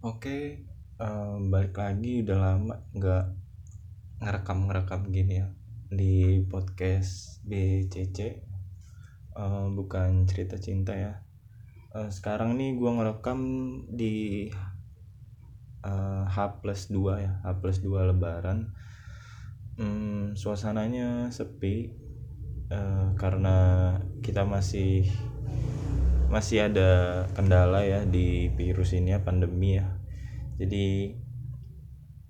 Oke, eh, balik lagi udah lama nggak ngerekam-ngerekam gini ya di podcast BCC eh, bukan cerita cinta ya. Eh, sekarang nih gua ngerekam di eh, H plus 2 ya, H plus 2 lebaran. Hmm, suasananya sepi eh, karena kita masih masih ada kendala ya di virus ini ya pandemi ya. Jadi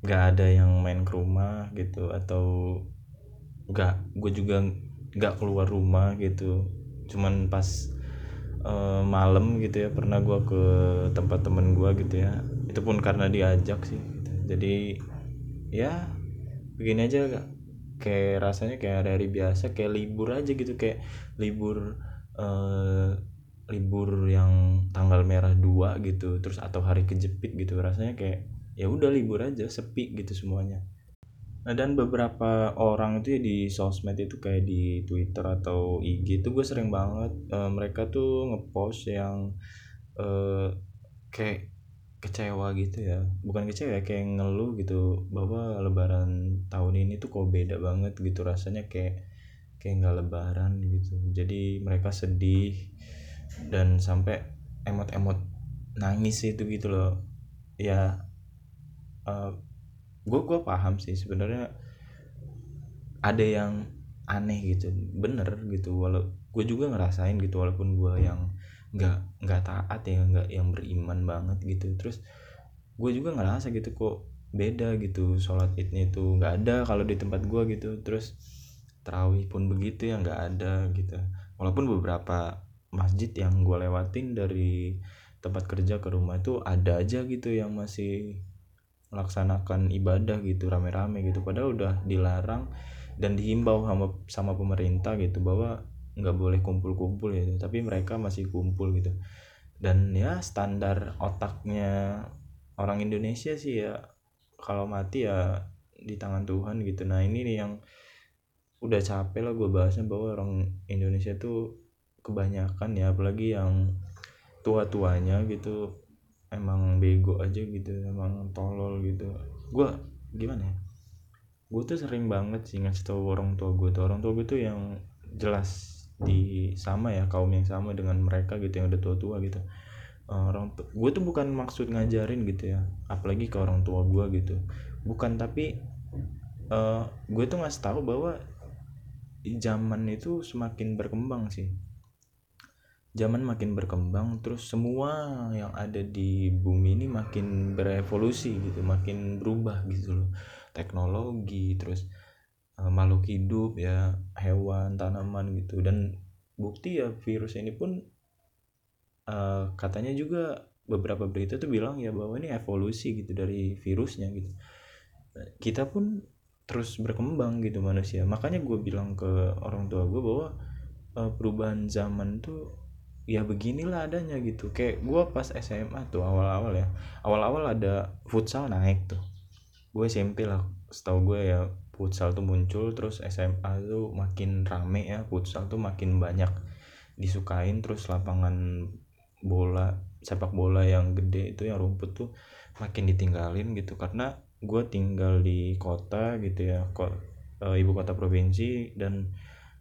nggak ada yang main ke rumah gitu atau nggak gue juga nggak keluar rumah gitu. Cuman pas uh, malam gitu ya pernah gue ke tempat temen gue gitu ya. Itu pun karena diajak sih gitu. jadi ya begini aja kayak rasanya kayak hari-hari biasa kayak libur aja gitu kayak libur uh, libur yang tanggal merah dua gitu terus atau hari kejepit gitu rasanya kayak ya udah libur aja sepi gitu semuanya. Nah, dan beberapa orang itu ya di sosmed itu kayak di Twitter atau IG itu gue sering banget uh, mereka tuh ngepost yang uh, kayak kecewa gitu ya. Bukan kecewa ya kayak ngeluh gitu bahwa lebaran tahun ini tuh kok beda banget gitu rasanya kayak kayak nggak lebaran gitu. Jadi mereka sedih dan sampai emot-emot nangis itu gitu loh. Ya uh, gue gue paham sih sebenarnya ada yang aneh gitu. Bener gitu walau gue juga ngerasain gitu walaupun gue yang nggak nggak taat ya nggak yang beriman banget gitu. Terus gue juga ngerasa gitu kok beda gitu sholat idnya itu nggak ada kalau di tempat gue gitu. Terus terawih pun begitu ya nggak ada gitu. Walaupun beberapa masjid yang gue lewatin dari tempat kerja ke rumah itu ada aja gitu yang masih melaksanakan ibadah gitu rame-rame gitu. Padahal udah dilarang dan dihimbau sama sama pemerintah gitu bahwa nggak boleh kumpul-kumpul gitu tapi mereka masih kumpul gitu. Dan ya standar otaknya orang Indonesia sih ya kalau mati ya di tangan Tuhan gitu. Nah ini nih yang udah capek lah gue bahasnya bahwa orang Indonesia tuh kebanyakan ya apalagi yang tua-tuanya gitu emang bego aja gitu emang tolol gitu. Gue gimana ya? Gue tuh sering banget sih ngasih tau orang tua gue tuh. Orang tua gue tuh yang jelas di sama ya kaum yang sama dengan mereka gitu yang udah tua-tua gitu. Eh, orang gue tuh bukan maksud ngajarin gitu ya apalagi ke orang tua gue gitu. Bukan tapi uh, gue tuh ngasih tahu bahwa zaman itu semakin berkembang sih zaman makin berkembang terus semua yang ada di bumi ini makin berevolusi gitu makin berubah gitu loh. Teknologi terus uh, makhluk hidup ya hewan tanaman gitu. Dan bukti ya virus ini pun uh, katanya juga beberapa berita tuh bilang ya bahwa ini evolusi gitu dari virusnya gitu. Kita pun terus berkembang gitu manusia. Makanya gue bilang ke orang tua gue bahwa uh, perubahan zaman tuh ya beginilah adanya gitu. Kayak gue pas SMA tuh awal-awal ya awal-awal ada futsal naik tuh. Gue SMP lah setahu gue ya futsal tuh muncul terus SMA tuh makin rame ya futsal tuh makin banyak disukain terus lapangan bola sepak bola yang gede itu yang rumput tuh makin ditinggalin gitu. Karena gue tinggal di kota gitu ya kok e, ibu kota provinsi dan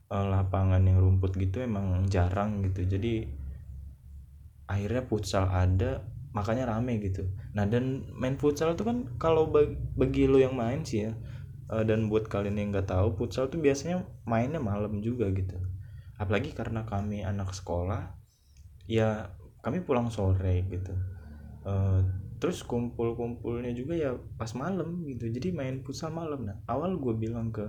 e, lapangan yang rumput gitu emang jarang gitu. Jadi akhirnya futsal ada makanya rame gitu. Nah dan main futsal itu kan kalau bagi, lo yang main sih ya uh, dan buat kalian yang nggak tahu futsal tuh biasanya mainnya malam juga gitu. Apalagi karena kami anak sekolah ya kami pulang sore gitu. Uh, terus kumpul-kumpulnya juga ya pas malam gitu. Jadi main futsal malam. Nah awal gue bilang ke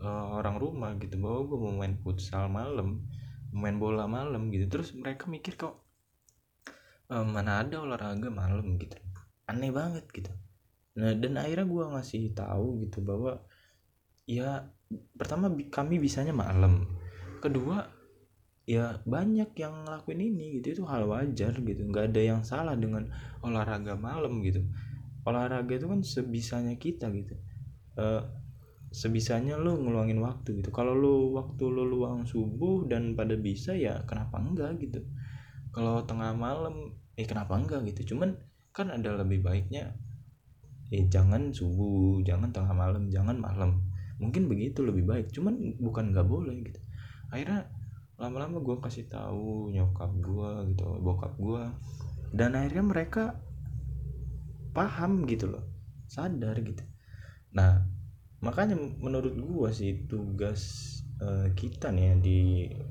uh, orang rumah gitu bahwa gue mau main futsal malam main bola malam gitu. Terus mereka mikir kok uh, mana ada olahraga malam gitu. Aneh banget gitu. Nah dan akhirnya gue ngasih tahu gitu bahwa ya pertama kami bisanya malam. Kedua ya banyak yang ngelakuin ini gitu. Itu hal wajar gitu. Nggak ada yang salah dengan olahraga malam gitu. Olahraga itu kan sebisanya kita gitu. Uh, sebisanya lo ngeluangin waktu gitu. Kalau lo waktu lo luang subuh dan pada bisa ya kenapa enggak gitu kalau tengah malam eh kenapa enggak gitu? Cuman kan ada lebih baiknya eh jangan subuh jangan tengah malam jangan malam. Mungkin begitu lebih baik cuman bukan nggak boleh gitu. Akhirnya lama-lama gue kasih tahu nyokap gue gitu bokap gue dan akhirnya mereka paham gitu loh sadar gitu. Nah makanya menurut gue sih tugas uh, kita nih ya di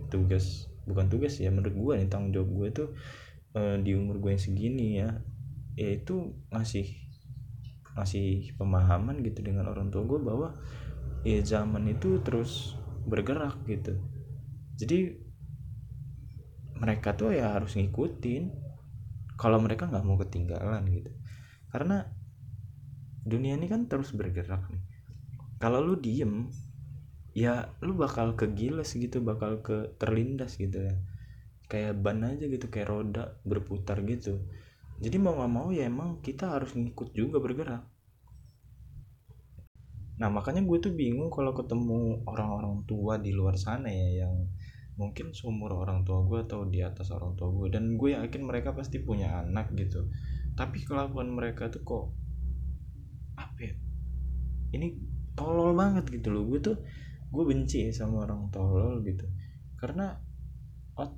tugas bukan tugas ya menurut gue nih tanggung jawab gue tuh uh, di umur gue yang segini ya yaitu ngasih ngasih pemahaman gitu dengan orang tua gue bahwa ya zaman itu terus bergerak gitu. Jadi mereka tuh ya harus ngikutin kalau mereka nggak mau ketinggalan gitu. Karena dunia ini kan terus bergerak nih. Kalau lu diem ya lu bakal kegiles gitu bakal ke terlindas gitu ya. Kayak ban aja gitu kayak roda berputar gitu. Jadi mau nggak mau ya emang kita harus ngikut juga bergerak. Nah makanya gue tuh bingung kalau ketemu orang-orang tua di luar sana ya yang mungkin seumur orang tua gue atau di atas orang tua gue dan gue yakin mereka pasti punya anak gitu. Tapi kelakuan mereka tuh kok apa ya ini tolol banget gitu loh. Gue tuh gue benci ya sama orang tolol gitu. Karena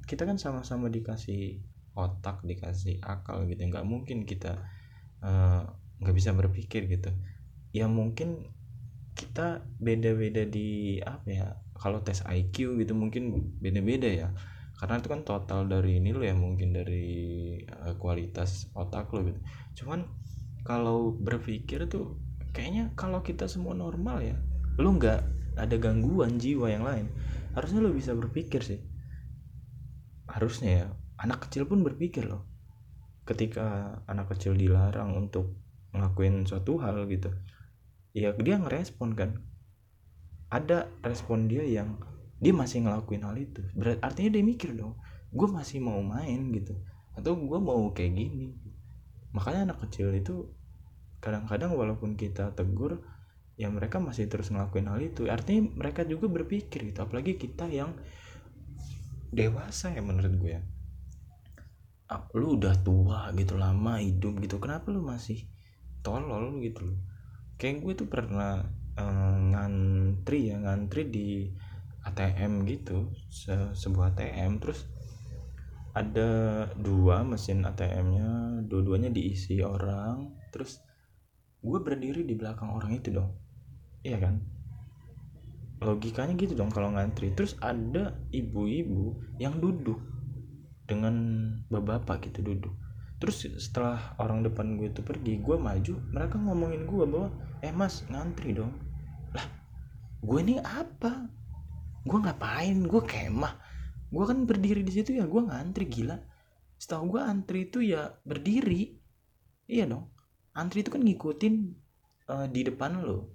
kita kan sama-sama dikasih otak dikasih akal gitu. Nggak mungkin kita eh, nggak uh, bisa berpikir gitu. Ya mungkin kita beda-beda di apa ya kalau tes IQ gitu mungkin beda-beda ya. Karena itu kan total dari ini lo ya mungkin dari uh, kualitas otak lo gitu. Cuman kalau berpikir tuh kayaknya kalau kita semua normal ya lo nggak ada gangguan jiwa yang lain. Harusnya lo bisa berpikir sih. Harusnya ya anak kecil pun berpikir loh. Ketika anak kecil dilarang untuk ngelakuin suatu hal gitu ya dia ngerespon kan. Ada respon dia yang dia masih ngelakuin hal itu. Berarti artinya dia mikir dong gue masih mau main gitu. Atau gue mau kayak gini. Makanya anak kecil itu kadang-kadang walaupun kita tegur ya mereka masih terus ngelakuin hal itu. Artinya mereka juga berpikir gitu apalagi kita yang dewasa ya menurut gue ya. Ah, lu udah tua gitu lama hidup gitu kenapa lu masih tolol gitu loh? Kayak gue tuh pernah uh, ngantri ya ngantri di ATM gitu se sebuah ATM terus ada dua mesin ATM-nya dua-duanya diisi orang. Terus gue berdiri di belakang orang itu dong iya kan? Logikanya gitu dong kalau ngantri. Terus ada ibu-ibu yang duduk dengan bapak-bapak gitu duduk. Terus setelah orang depan gue itu pergi gue maju mereka ngomongin gue bahwa eh mas ngantri dong. Lah gue ini apa? Gue ngapain? Gue kemah. Gue kan berdiri di situ ya gue ngantri gila. Setahu gue antri itu ya berdiri. Iya dong. Antri itu kan ngikutin uh, di depan lo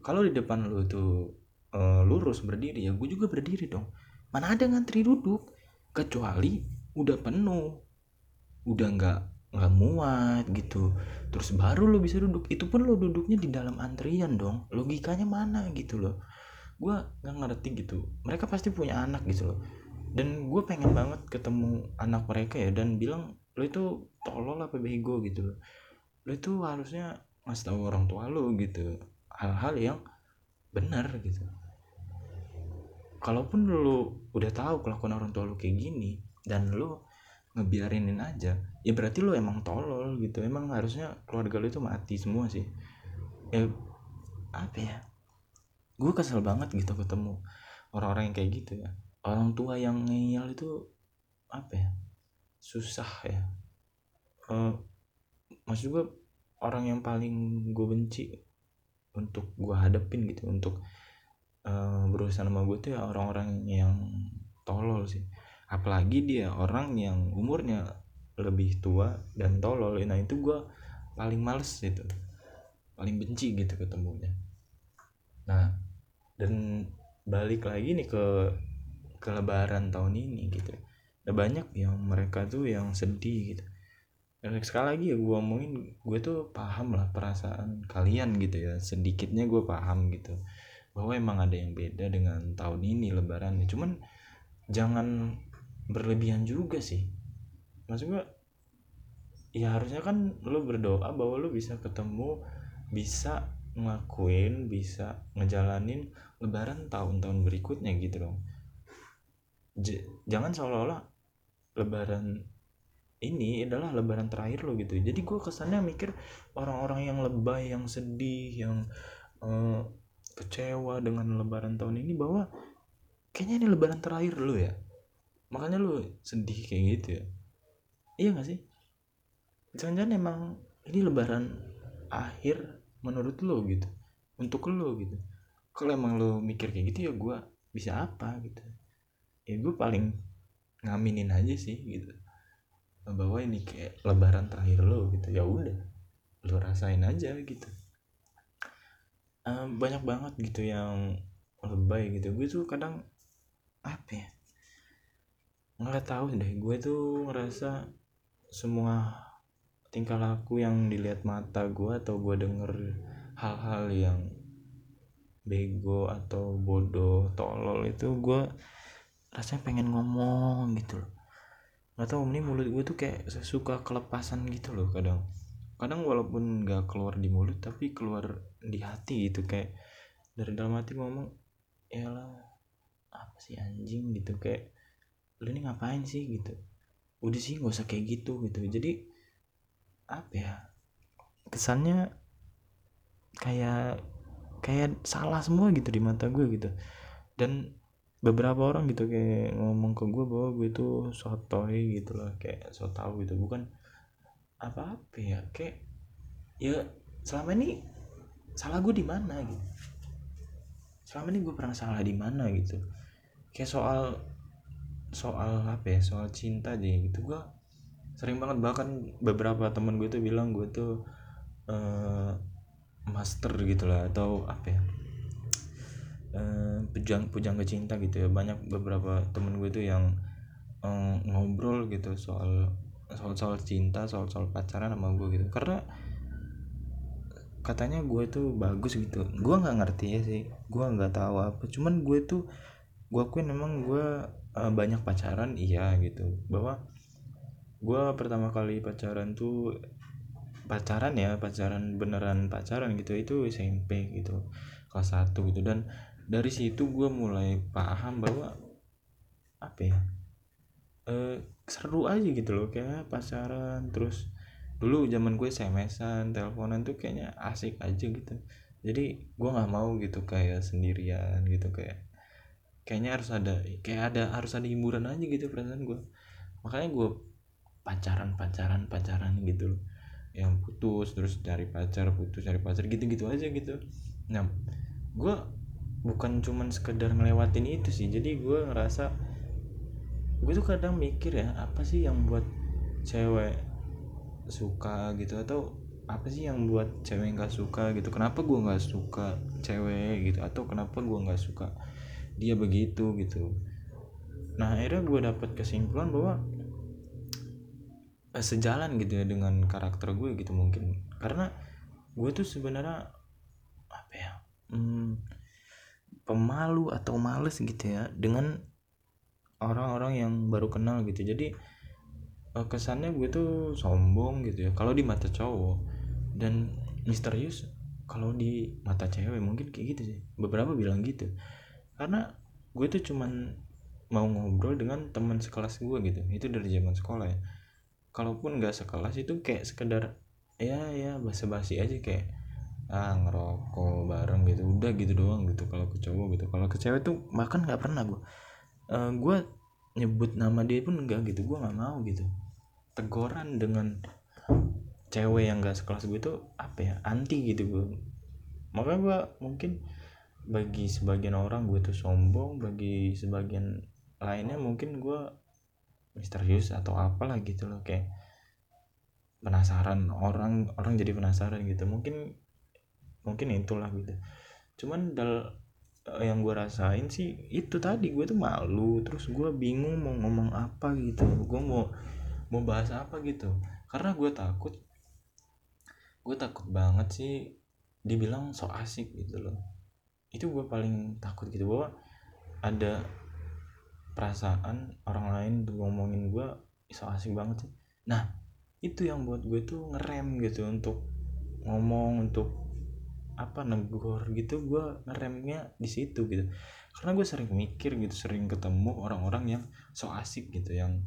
kalau di depan lo tuh uh, lurus berdiri ya gue juga berdiri dong. Mana ada ngantri duduk kecuali udah penuh. Udah nggak nggak muat gitu. Terus baru lo bisa duduk. Itu pun lo duduknya di dalam antrian dong. Logikanya mana gitu loh. Gue nggak ngerti gitu. Mereka pasti punya anak gitu loh. Dan gue pengen banget ketemu anak mereka ya dan bilang lo itu tolol apa bego gitu loh. Lo itu harusnya ngasih tahu orang tua lo gitu hal-hal yang benar gitu. Kalaupun lu udah tahu kelakuan orang tua lu kayak gini dan lu ngebiarinin aja ya berarti lu emang tolol gitu. Emang harusnya keluarga lu itu mati semua sih. Ya apa ya gue kesel banget gitu ketemu orang-orang yang kayak gitu ya. Orang tua yang ngeyel itu apa ya susah ya. Uh, maksud gue orang yang paling gue benci untuk gue hadapin gitu untuk uh, berusaha sama gue tuh ya orang-orang yang tolol sih. Apalagi dia orang yang umurnya lebih tua dan tolol. Nah itu gue paling males gitu. Paling benci gitu ketemunya. Nah dan balik lagi nih ke ke lebaran tahun ini gitu. Ada banyak yang mereka tuh yang sedih gitu sekali lagi ya gue omongin gue tuh paham lah perasaan kalian gitu ya. Sedikitnya gue paham gitu bahwa emang ada yang beda dengan tahun ini lebaran cuman jangan berlebihan juga sih. Maksud gue ya harusnya kan lu berdoa bahwa lu bisa ketemu bisa ngelakuin bisa ngejalanin lebaran tahun-tahun berikutnya gitu dong. J jangan seolah-olah lebaran ini adalah lebaran terakhir lo gitu. Jadi gue kesannya mikir orang-orang yang lebay yang sedih yang uh, kecewa dengan lebaran tahun ini bahwa kayaknya ini lebaran terakhir lo ya. Makanya lo sedih kayak gitu ya. Iya gak sih? Jangan-jangan emang ini lebaran akhir menurut lo gitu untuk lo gitu. Kalau emang lo mikir kayak gitu ya gue bisa apa gitu. Ya gue paling ngaminin aja sih gitu bahwa ini kayak lebaran terakhir lo gitu. Ya udah lo rasain aja gitu. Um, banyak banget gitu yang lebay gitu. Gue tuh kadang apa ya nggak tahu deh. Gue tuh ngerasa semua tingkah laku yang dilihat mata gue atau gue denger hal-hal yang bego atau bodoh tolol itu gue rasanya pengen ngomong gitu loh nggak tahu ini mulut gue tuh kayak suka kelepasan gitu loh kadang. Kadang walaupun nggak keluar di mulut tapi keluar di hati gitu kayak dari dalam hati ngomong ya apa sih anjing? Gitu kayak lu ini ngapain sih? Gitu. Udah sih gak usah kayak gitu gitu. Jadi apa ya kesannya kayak kayak salah semua gitu di mata gue gitu. Dan beberapa orang gitu kayak ngomong ke gue bahwa gue itu sotoy gitu lah kayak so tau gitu. Bukan apa-apa ya kayak ya selama ini salah gue di mana gitu. Selama ini gue pernah salah di mana gitu. Kayak soal soal apa ya soal cinta aja gitu. Gue sering banget bahkan beberapa temen gue tuh bilang gue tuh uh, master gitu lah atau apa ya uh, pujang pujang cinta gitu ya. Banyak beberapa temen gue tuh yang uh, ngobrol gitu soal soal soal cinta soal soal pacaran sama gue gitu. Karena katanya gue tuh bagus gitu. Gue nggak ngerti ya sih. Gue nggak tahu apa. Cuman gue tuh gue akuin memang gue uh, banyak pacaran iya gitu. Bahwa gue pertama kali pacaran tuh pacaran ya pacaran beneran pacaran gitu itu SMP gitu kelas 1 gitu. Dan dari situ gue mulai paham bahwa apa ya e, seru aja gitu loh kayak pacaran terus dulu zaman gue SMS-an teleponan tuh kayaknya asik aja gitu. Jadi gue nggak mau gitu kayak sendirian gitu kayak kayaknya harus ada kayak ada harus ada hiburan aja gitu perasaan gue makanya gue pacaran pacaran pacaran gitu loh. Yang putus terus cari pacar putus cari pacar gitu gitu aja gitu. Nah gue bukan cuman sekedar ngelewatin itu sih. Jadi gue ngerasa gue tuh kadang mikir ya apa sih yang buat cewek suka gitu? Atau apa sih yang buat cewek nggak suka gitu? Kenapa gue nggak suka cewek gitu? Atau kenapa gue nggak suka dia begitu gitu? Nah akhirnya gue dapat kesimpulan bahwa eh, sejalan gitu ya dengan karakter gue gitu mungkin. Karena gue tuh sebenarnya apa ya hmm, pemalu atau males gitu ya dengan orang-orang yang baru kenal gitu. Jadi eh, kesannya gue tuh sombong gitu ya kalau di mata cowok. Dan misterius kalau di mata cewek mungkin kayak gitu sih. Beberapa bilang gitu. Karena gue tuh cuman mau ngobrol dengan teman sekelas gue gitu. Itu dari zaman sekolah ya. Kalaupun nggak sekelas itu kayak sekedar ya ya basa-basi aja kayak ah ngerokok bareng gitu. Udah gitu doang gitu kalau ke cowok gitu. Kalau ke cewek tuh makan nggak pernah gue uh, gue nyebut nama dia pun enggak gitu. Gue nggak mau gitu. Teguran dengan cewek yang gak sekelas gue tuh apa ya? Anti gitu gue makanya gue mungkin bagi sebagian orang gue tuh sombong bagi sebagian lainnya mungkin gue misterius atau apalah gitu loh. Kayak penasaran. Orang orang jadi penasaran gitu. Mungkin mungkin itulah gitu. Cuman dal eh, yang gue rasain sih itu tadi gue tuh malu terus gue bingung mau ngomong apa gitu gue mau mau bahas apa gitu. Karena gue takut gue takut banget sih dibilang so asik gitu loh. Itu gue paling takut gitu bahwa ada perasaan orang lain tuh ngomongin gue so asik banget sih. Nah itu yang buat gue tuh ngerem gitu untuk ngomong untuk apa negor gitu gue ngeremnya di situ gitu. Karena gue sering mikir gitu sering ketemu orang-orang yang so asik gitu yang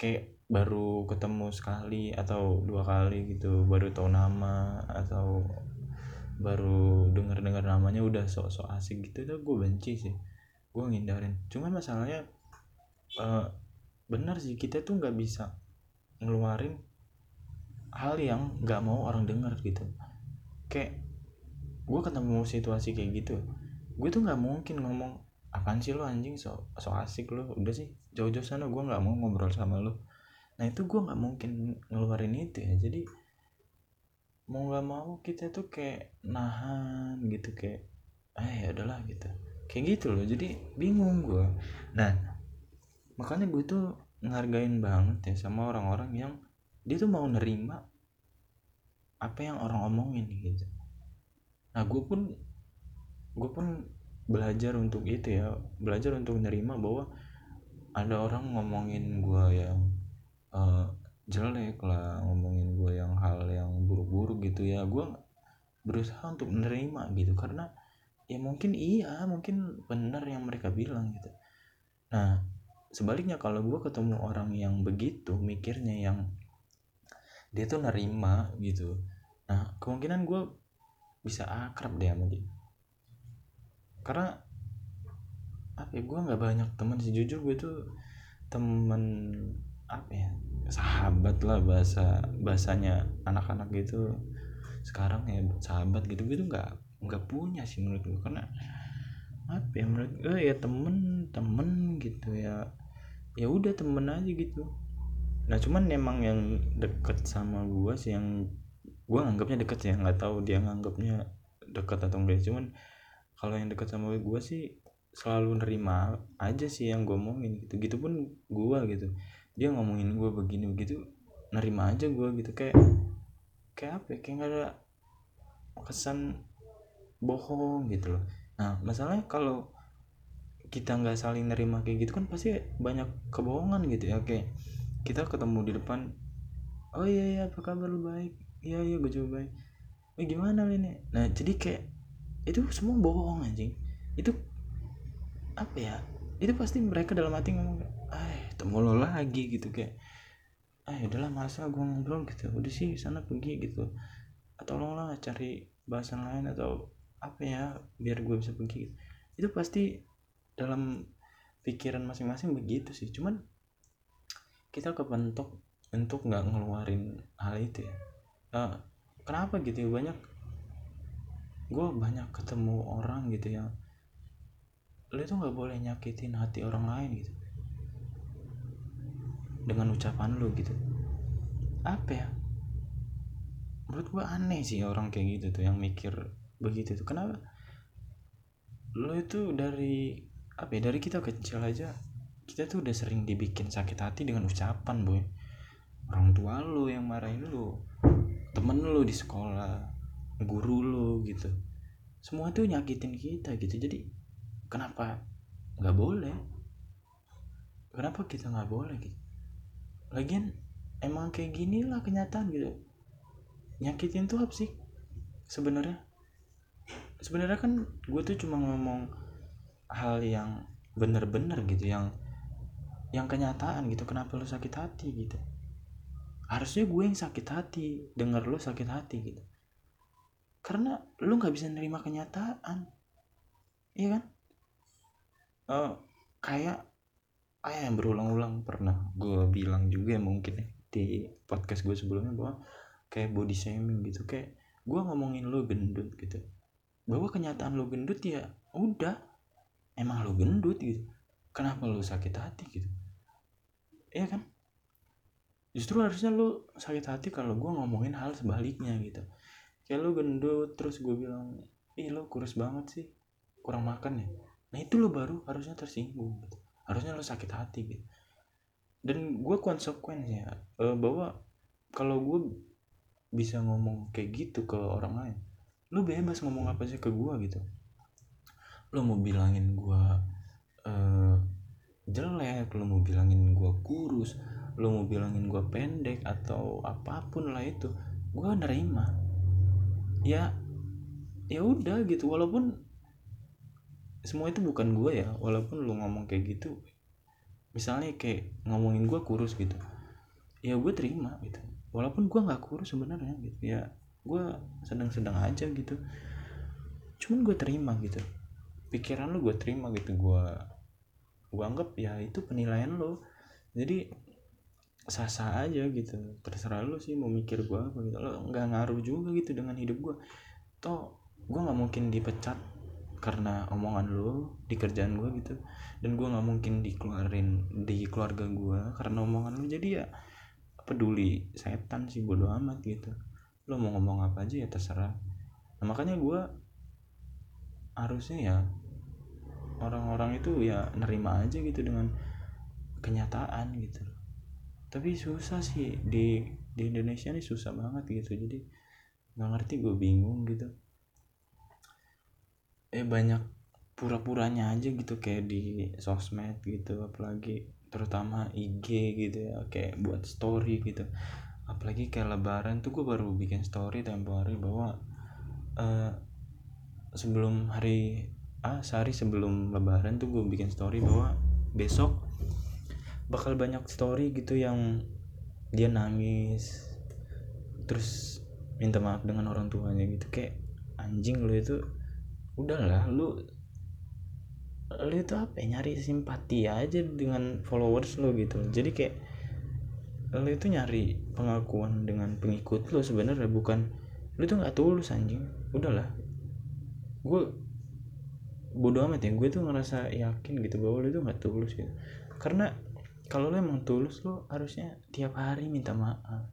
kayak baru ketemu sekali atau dua kali gitu baru tahu nama atau baru dengar dengar namanya udah sok-sok asik gitu itu gue benci sih. Gue ngindarin. Cuman masalahnya uh, benar sih kita tuh nggak bisa ngeluarin hal yang nggak mau orang dengar gitu. Kayak gue ketemu situasi kayak gitu. Gue tuh nggak mungkin ngomong apaan sih lo anjing? So so asik lo udah sih jauh-jauh sana gue nggak mau ngobrol sama lo nah itu gue nggak mungkin ngeluarin itu ya. Jadi mau nggak mau kita tuh kayak nahan gitu kayak eh ya gitu. Kayak gitu loh. Jadi bingung gue nah makanya gue tuh ngargain banget ya sama orang-orang yang dia tuh mau nerima apa yang orang omongin gitu nah gue pun gue pun belajar untuk itu ya belajar untuk nerima bahwa ada orang ngomongin gue yang uh, jelek lah ngomongin gue yang hal yang buruk-buruk gitu ya. Gue berusaha untuk menerima gitu karena ya mungkin iya mungkin benar yang mereka bilang gitu. Nah sebaliknya kalau gue ketemu orang yang begitu mikirnya yang dia tuh nerima gitu. Nah kemungkinan gue bisa akrab deh sama dia. Karena apa ya gue nggak banyak teman sih. Jujur gue tuh temen apa ya sahabat lah bahasa bahasanya anak-anak gitu. Sekarang ya sahabat gitu gitu nggak nggak punya sih menurut gue karena apa ya menurut gue ya temen temen gitu ya. Ya udah temen aja gitu. Nah cuman emang yang deket sama gue sih yang gue nganggapnya deket ya nggak tahu dia nganggapnya deket atau enggak. Cuman kalau yang deket sama gue sih selalu nerima aja sih yang gue omongin gitu. Gitu pun gue gitu. Dia ngomongin gue begini begitu nerima aja gue gitu. Kayak kayak apa ya, kayak nggak ada kesan bohong gitu loh. Nah masalahnya kalau kita nggak saling nerima kayak gitu kan pasti banyak kebohongan gitu ya. Kayak kita ketemu di depan oh iya iya apa kabar? Lu baik iya iya gue baik oh gimana ini? Nah jadi kayak itu semua bohong anjing. Itu apa ya? Itu pasti mereka dalam hati ngomong ah ketemu lo lagi gitu kayak ah udahlah masa gue ngobrol gitu. Udah sih sana pergi gitu. Atau lo lah cari bahasan lain atau apa ya biar gue bisa pergi gitu. itu pasti dalam pikiran masing-masing begitu sih. Cuman kita kebentuk untuk nggak ngeluarin hal itu ya uh, kenapa gitu ya? Banyak gue banyak ketemu orang gitu yang lo itu nggak boleh nyakitin hati orang lain gitu. Dengan ucapan lu gitu. Apa ya? Menurut gua aneh sih orang kayak gitu tuh yang mikir begitu tuh. Kenapa? Lu itu dari apa ya dari kita kecil aja kita tuh udah sering dibikin sakit hati dengan ucapan boy. Orang tua lu yang marahin lu temen lu di sekolah guru lu gitu. Semua tuh nyakitin kita gitu. Jadi kenapa nggak boleh? Kenapa kita nggak boleh gitu? Lagian emang kayak gini lah kenyataan gitu. Nyakitin tuh apa sih sebenarnya? Sebenarnya kan gue tuh cuma ngomong hal yang bener-bener gitu yang yang kenyataan gitu. Kenapa lu sakit hati gitu harusnya gue yang sakit hati denger lu sakit hati gitu. Karena lu nggak bisa nerima kenyataan. Iya kan? Uh, kayak ah yang berulang-ulang pernah gue bilang juga mungkin ya di podcast gue sebelumnya bahwa kayak body shaming gitu. Kayak gue ngomongin lo gendut gitu. Bahwa kenyataan lo gendut ya udah emang lo gendut gitu. Kenapa lo sakit hati gitu? Iya kan justru harusnya lo sakit hati kalau gue ngomongin hal sebaliknya gitu. Kayak lo gendut terus gue bilang ih lo kurus banget sih kurang makan ya. Nah itu lo baru harusnya tersinggung gitu. Harusnya lo sakit hati gitu. Dan gue konsekuen ya uh, bahwa kalau gue bisa ngomong kayak gitu ke orang lain lo bebas ngomong apa sih ke gue gitu. Lo mau bilangin gue uh, jelek lo mau bilangin gue kurus lu mau bilangin gue pendek atau apa pun lah itu gue nerima. Ya ya udah gitu walaupun semua itu bukan gue ya walaupun lu ngomong kayak gitu misalnya kayak ngomongin gue kurus gitu ya gue terima gitu. Walaupun gue nggak kurus sebenarnya gitu ya gue sedang-sedang aja gitu. Cuman gue terima gitu pikiran lu gue terima gitu gue gue anggap ya itu penilaian lo jadi sah-sah aja gitu. Terserah lu sih mau mikir gue apa gitu. Lo nggak ngaruh juga gitu dengan hidup gue toh gue nggak mungkin dipecat karena omongan lo di kerjaan gue gitu. Dan gue nggak mungkin dikeluarin di keluarga gue karena omongan lo jadi ya peduli setan sih bodo amat gitu. Lo mau ngomong apa aja ya terserah. Nah, makanya gue harusnya ya orang-orang itu ya nerima aja gitu dengan kenyataan gitu tapi susah sih. Di di Indonesia ini susah banget gitu. Jadi nggak ngerti gue bingung gitu. Eh banyak pura-puranya aja gitu kayak di sosmed gitu. Apalagi terutama IG gitu ya kayak buat story gitu. Apalagi kayak lebaran tuh gue baru bikin story tempo hari bahwa uh, sebelum hari ah sehari sebelum lebaran tuh gue bikin story bahwa besok bakal banyak story gitu yang dia nangis terus minta maaf dengan orang tuanya gitu. Kayak anjing lu itu udahlah lu lu itu apa ya, nyari simpati aja dengan followers lo gitu. Jadi kayak lu itu nyari pengakuan dengan pengikut lo sebenarnya bukan lu tuh nggak tulus anjing. Udahlah. Gue bodoh amat ya gue tuh ngerasa yakin gitu bahwa lu itu nggak tulus gitu. Karena kalau lu emang tulus lo harusnya tiap hari minta maaf.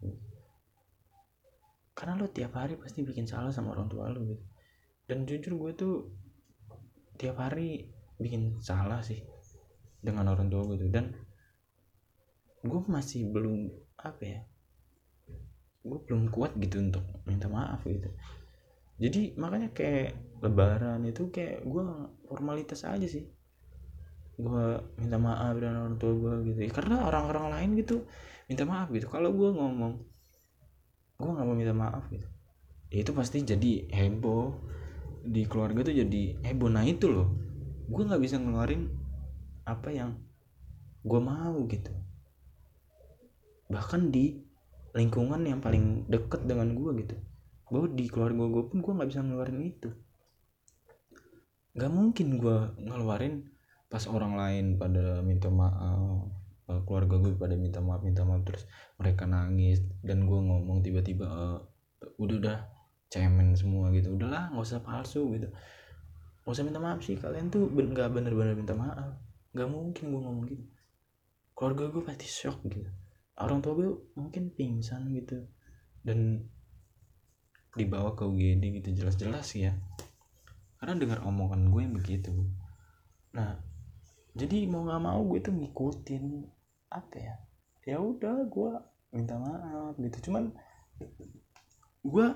Karena lo tiap hari pasti bikin salah sama orang tua lo gitu. Dan jujur gue tuh tiap hari bikin salah sih dengan orang tua gue tuh. Dan gue masih belum apa ya gue belum kuat gitu untuk minta maaf gitu. Jadi makanya kayak lebaran itu kayak gue formalitas aja sih gue minta maaf dan orang tua gue gitu. Ya, karena orang-orang lain gitu minta maaf gitu. Kalau gue ngomong gue nggak mau minta maaf gitu. Ya itu pasti jadi heboh di keluarga tuh jadi heboh. Nah itu loh. Gue nggak bisa ngeluarin apa yang gue mau gitu. Bahkan di lingkungan yang paling deket dengan gue gitu. Bahwa di keluarga gue pun gue nggak bisa ngeluarin itu. Nggak mungkin gue ngeluarin pas orang lain pada minta maaf keluarga gue pada minta maaf minta maaf terus mereka nangis dan gue ngomong tiba-tiba uh, udah udah cemen semua gitu. Udahlah nggak usah palsu gitu. Gak usah minta maaf sih kalian tuh nggak bener-bener minta maaf. Nggak mungkin gue ngomong gitu. Keluarga gue pasti shock gitu. Orang tua gue mungkin pingsan gitu. Dan dibawa ke UGD gitu jelas-jelas ya. Karena dengar omongan gue yang begitu. Nah jadi mau nggak mau gue tuh ngikutin apa ya ya udah gue minta maaf gitu. Cuman gue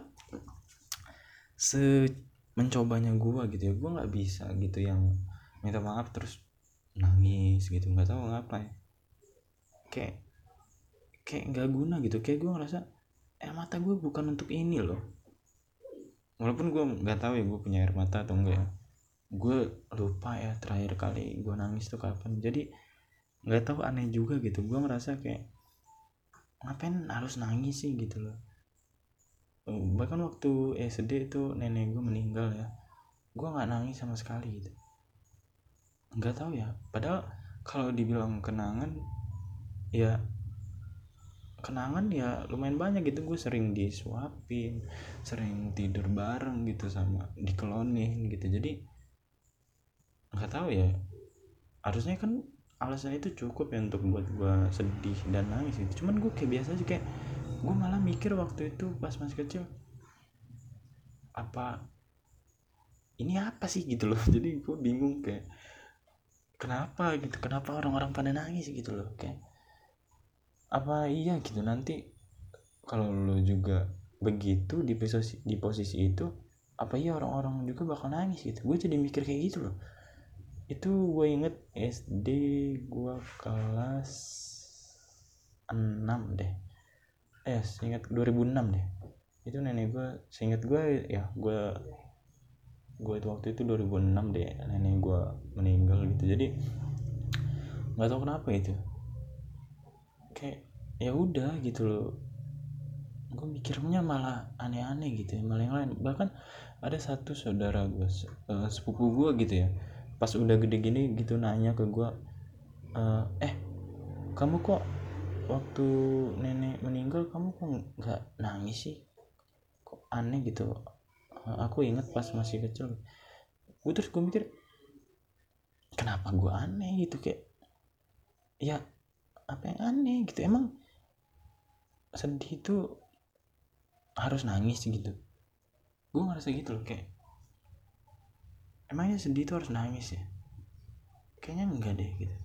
se mencobanya gue gitu ya gue nggak bisa gitu yang minta maaf terus nangis gitu nggak tahu ngapa ya. Kayak kayak nggak guna gitu kayak gue ngerasa air mata gue bukan untuk ini loh. Walaupun gue nggak tahu ya gue punya air mata atau enggak ya gue lupa ya terakhir kali gue nangis tuh kapan. Jadi nggak tahu aneh juga gitu. Gue ngerasa kayak ngapain harus nangis sih gitu loh. Bahkan waktu SD itu nenek gue meninggal ya gue nggak nangis sama sekali gitu. Nggak tahu ya. Padahal kalau dibilang kenangan ya kenangan ya lumayan banyak gitu. Gue sering disuapin sering tidur bareng gitu sama dikelonin gitu. Jadi nggak tahu ya. Harusnya kan alasan itu cukup ya untuk buat gue sedih dan nangis gitu. Cuman gue kayak biasa aja kayak gue malah mikir waktu itu pas masih kecil apa ini apa sih gitu loh. Jadi gue bingung kayak kenapa gitu kenapa orang-orang pada nangis gitu loh. Kayak apa iya gitu nanti kalau lo juga begitu di posisi di posisi itu apa iya orang-orang juga bakal nangis gitu. Gue jadi mikir kayak gitu loh itu gue inget SD gue kelas deh. Eh seingat 2006 deh. Itu nenek gue seingat gue ya gue gue itu waktu itu 2006 deh nenek gue meninggal gitu. Jadi nggak tahu kenapa itu. Kayak ya udah gitu loh. Gue mikirnya malah aneh-aneh gitu ya malah yang lain. Bahkan ada satu saudara gue uh, sepupu gue gitu ya pas udah gede gini gitu nanya ke gue uh, eh kamu kok waktu nenek meninggal kamu kok nggak nangis sih? Kok aneh gitu? Uh, aku inget pas masih kecil. Gue terus gue mikir kenapa gue aneh gitu kayak ya apa yang aneh gitu emang sedih itu harus nangis gitu. Gue ngerasa gitu loh kayak emangnya sedih itu harus nangis ya? Kayaknya enggak deh gitu.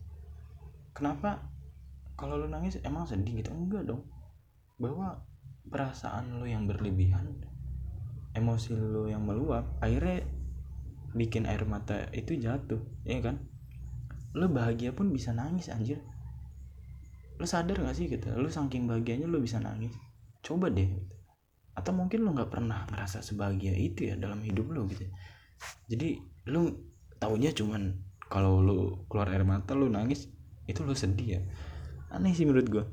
Kenapa kalau lu nangis emang sedih gitu? Enggak dong. Bahwa perasaan lu yang berlebihan emosi lu yang meluap akhirnya bikin air mata itu jatuh ya kan? Lu bahagia pun bisa nangis anjir. Lu sadar gak sih gitu? Lu saking bahagianya lu bisa nangis. Coba deh gitu. Atau mungkin lo nggak pernah ngerasa sebahagia itu ya dalam hidup lo gitu. Jadi lo taunya cuman kalau lo keluar air mata lo nangis itu lo sedih ya? Aneh sih menurut gue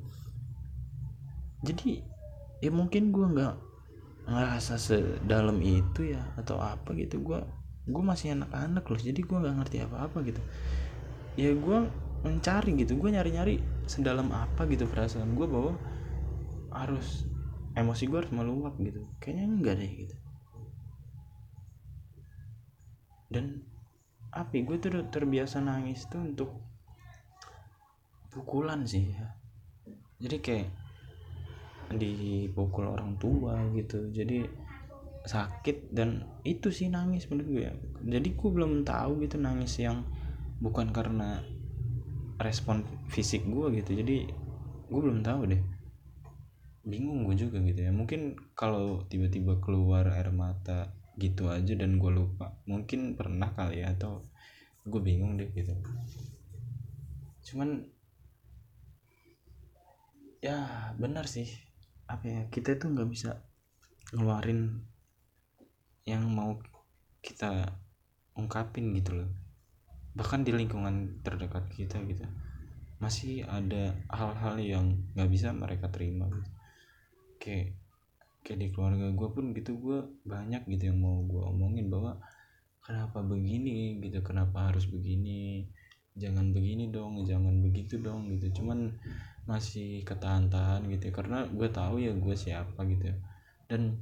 jadi ya mungkin gue nggak ngerasa sedalam itu ya atau apa gitu. Gue gue masih anak-anak loh jadi gue nggak ngerti apa-apa gitu. Ya gue mencari gitu gue nyari-nyari sedalam apa gitu perasaan gue bahwa harus emosi gue harus meluap gitu. Kayaknya enggak deh gitu dan api gue tuh terbiasa nangis tuh untuk pukulan sih ya. Jadi kayak dipukul orang tua gitu. Jadi sakit dan itu sih nangis menurut gue. Ya jadi gue belum tahu gitu nangis yang bukan karena respon fisik gue gitu. Jadi gue belum tahu deh. Bingung gue juga gitu ya. Mungkin kalau tiba-tiba keluar air mata gitu aja dan gue lupa. Mungkin pernah kali ya atau gue bingung deh gitu. Cuman ya benar sih. Apa ya kita itu nggak bisa ngeluarin yang mau kita ungkapin gitu loh. Bahkan di lingkungan terdekat kita gitu masih ada hal-hal yang nggak bisa mereka terima gitu. Kayak kayak di keluarga gue pun gitu gue banyak gitu yang mau gue omongin bahwa kenapa begini gitu kenapa harus begini jangan begini dong jangan begitu dong gitu cuman masih ketahan-tahan gitu ya. karena gue tahu ya gue siapa gitu ya. dan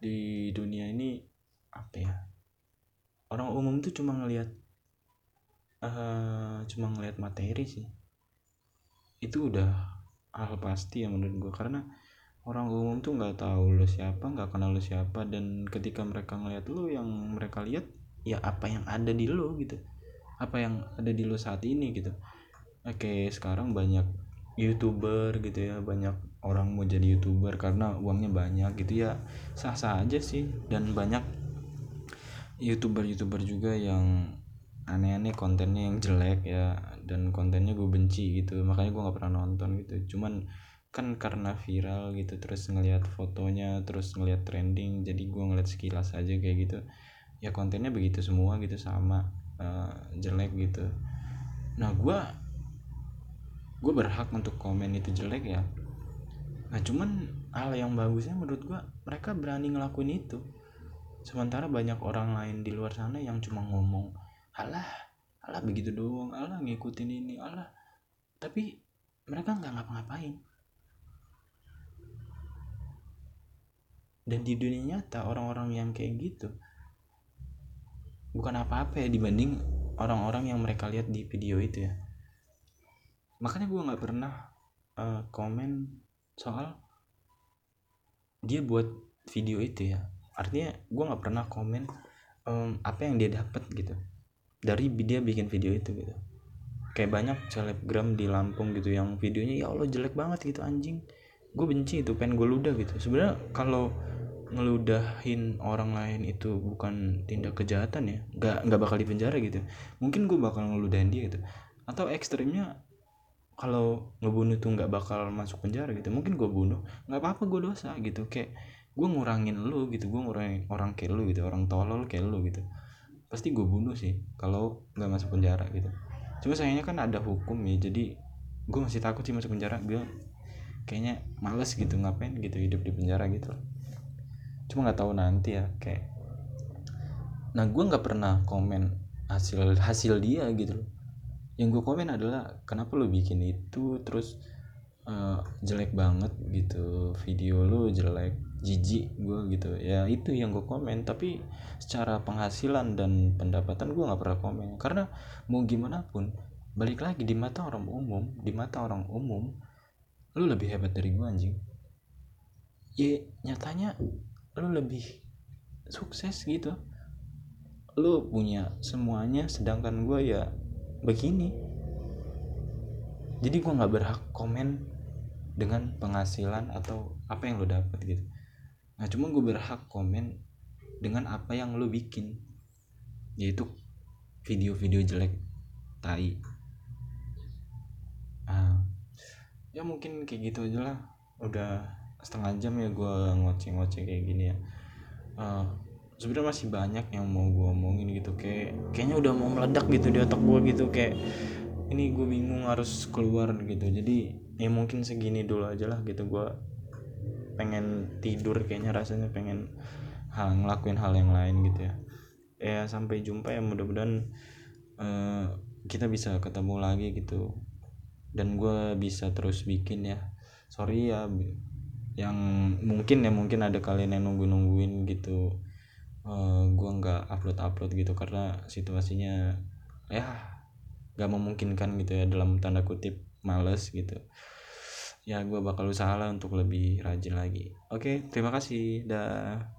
di dunia ini apa ya orang umum tuh cuma ngelihat uh, cuma ngelihat materi sih itu udah hal pasti ya menurut gue karena orang umum tuh nggak tahu lo siapa nggak kenal lo siapa dan ketika mereka ngeliat lo yang mereka lihat ya apa yang ada di lo gitu. Apa yang ada di lo saat ini gitu. Oke sekarang banyak youtuber gitu ya banyak orang mau jadi youtuber karena uangnya banyak gitu ya. Sah sah aja sih dan banyak youtuber youtuber juga yang aneh-aneh kontennya yang jelek ya dan kontennya gue benci gitu. Makanya gue nggak pernah nonton gitu. Cuman kan karena viral gitu terus ngelihat fotonya terus ngelihat trending jadi gue ngeliat sekilas aja kayak gitu. Ya kontennya begitu semua gitu sama uh, jelek gitu. Nah gue gue berhak untuk komen itu jelek ya. Nah cuman hal yang bagusnya menurut gue mereka berani ngelakuin itu. Sementara banyak orang lain di luar sana yang cuma ngomong alah alah begitu doang alah ngikutin ini alah. Tapi mereka nggak ngapa-ngapain dan di dunia nyata orang-orang yang kayak gitu bukan apa-apa ya dibanding orang-orang yang mereka lihat di video itu ya. Makanya gue nggak pernah uh, komen soal dia buat video itu ya. Artinya gue nggak pernah komen um, apa yang dia dapat gitu. Dari dia bikin video itu gitu. Kayak banyak selebgram di Lampung gitu yang videonya ya Allah jelek banget gitu anjing. Gue benci itu pengen gue ludah gitu. Sebenarnya kalau ngeludahin orang lain itu bukan tindak kejahatan ya? Nggak nggak bakal dipenjara gitu. Mungkin gue bakal ngeludahin dia gitu. Atau ekstrimnya kalau ngebunuh tuh nggak bakal masuk penjara gitu. Mungkin gue bunuh nggak apa-apa gue dosa gitu. Kayak gue ngurangin lu gitu gue ngurangin orang kayak lu gitu orang tolol kayak lu gitu. Pasti gue bunuh sih kalau nggak masuk penjara gitu. Cuma sayangnya kan ada hukum ya jadi gue masih takut sih masuk penjara. Gue kayaknya males gitu ngapain gitu hidup di penjara gitu cuma nggak tahu nanti ya kayak nah gue nggak pernah komen hasil hasil dia gitu loh. Yang gue komen adalah kenapa lo bikin itu? Terus uh, jelek banget gitu video lo jelek jijik gue gitu. Ya itu yang gue komen. Tapi secara penghasilan dan pendapatan gue nggak pernah komen. Karena mau gimana pun balik lagi di mata orang umum di mata orang umum lu lebih hebat dari gue anjing. Ya nyatanya lu lebih sukses gitu. Lu punya semuanya sedangkan gue ya begini. Jadi gue nggak berhak komen dengan penghasilan atau apa yang lo dapat gitu. Nah cuma gue berhak komen dengan apa yang lo bikin yaitu video-video jelek tai. Ah ya mungkin kayak gitu aja lah. Udah setengah jam ya gue ngoceh-ngoceh kayak gini ya. Uh, sebenarnya masih banyak yang mau gue omongin gitu kayak kayaknya udah mau meledak gitu di otak gue gitu kayak ini gue bingung harus keluar gitu. Jadi ya mungkin segini dulu aja lah gitu gue pengen tidur kayaknya rasanya pengen hal ngelakuin hal yang lain gitu ya. Ya sampai jumpa ya mudah-mudahan uh, kita bisa ketemu lagi gitu. Dan gue bisa terus bikin ya. Sorry ya yang mungkin ya mungkin ada kalian yang nunggu nungguin gitu. Uh, eh, gue nggak upload upload gitu karena situasinya ya nggak memungkinkan gitu ya dalam tanda kutip males gitu. Ya gue bakal usaha lah untuk lebih rajin lagi. Oke terima kasih. Dah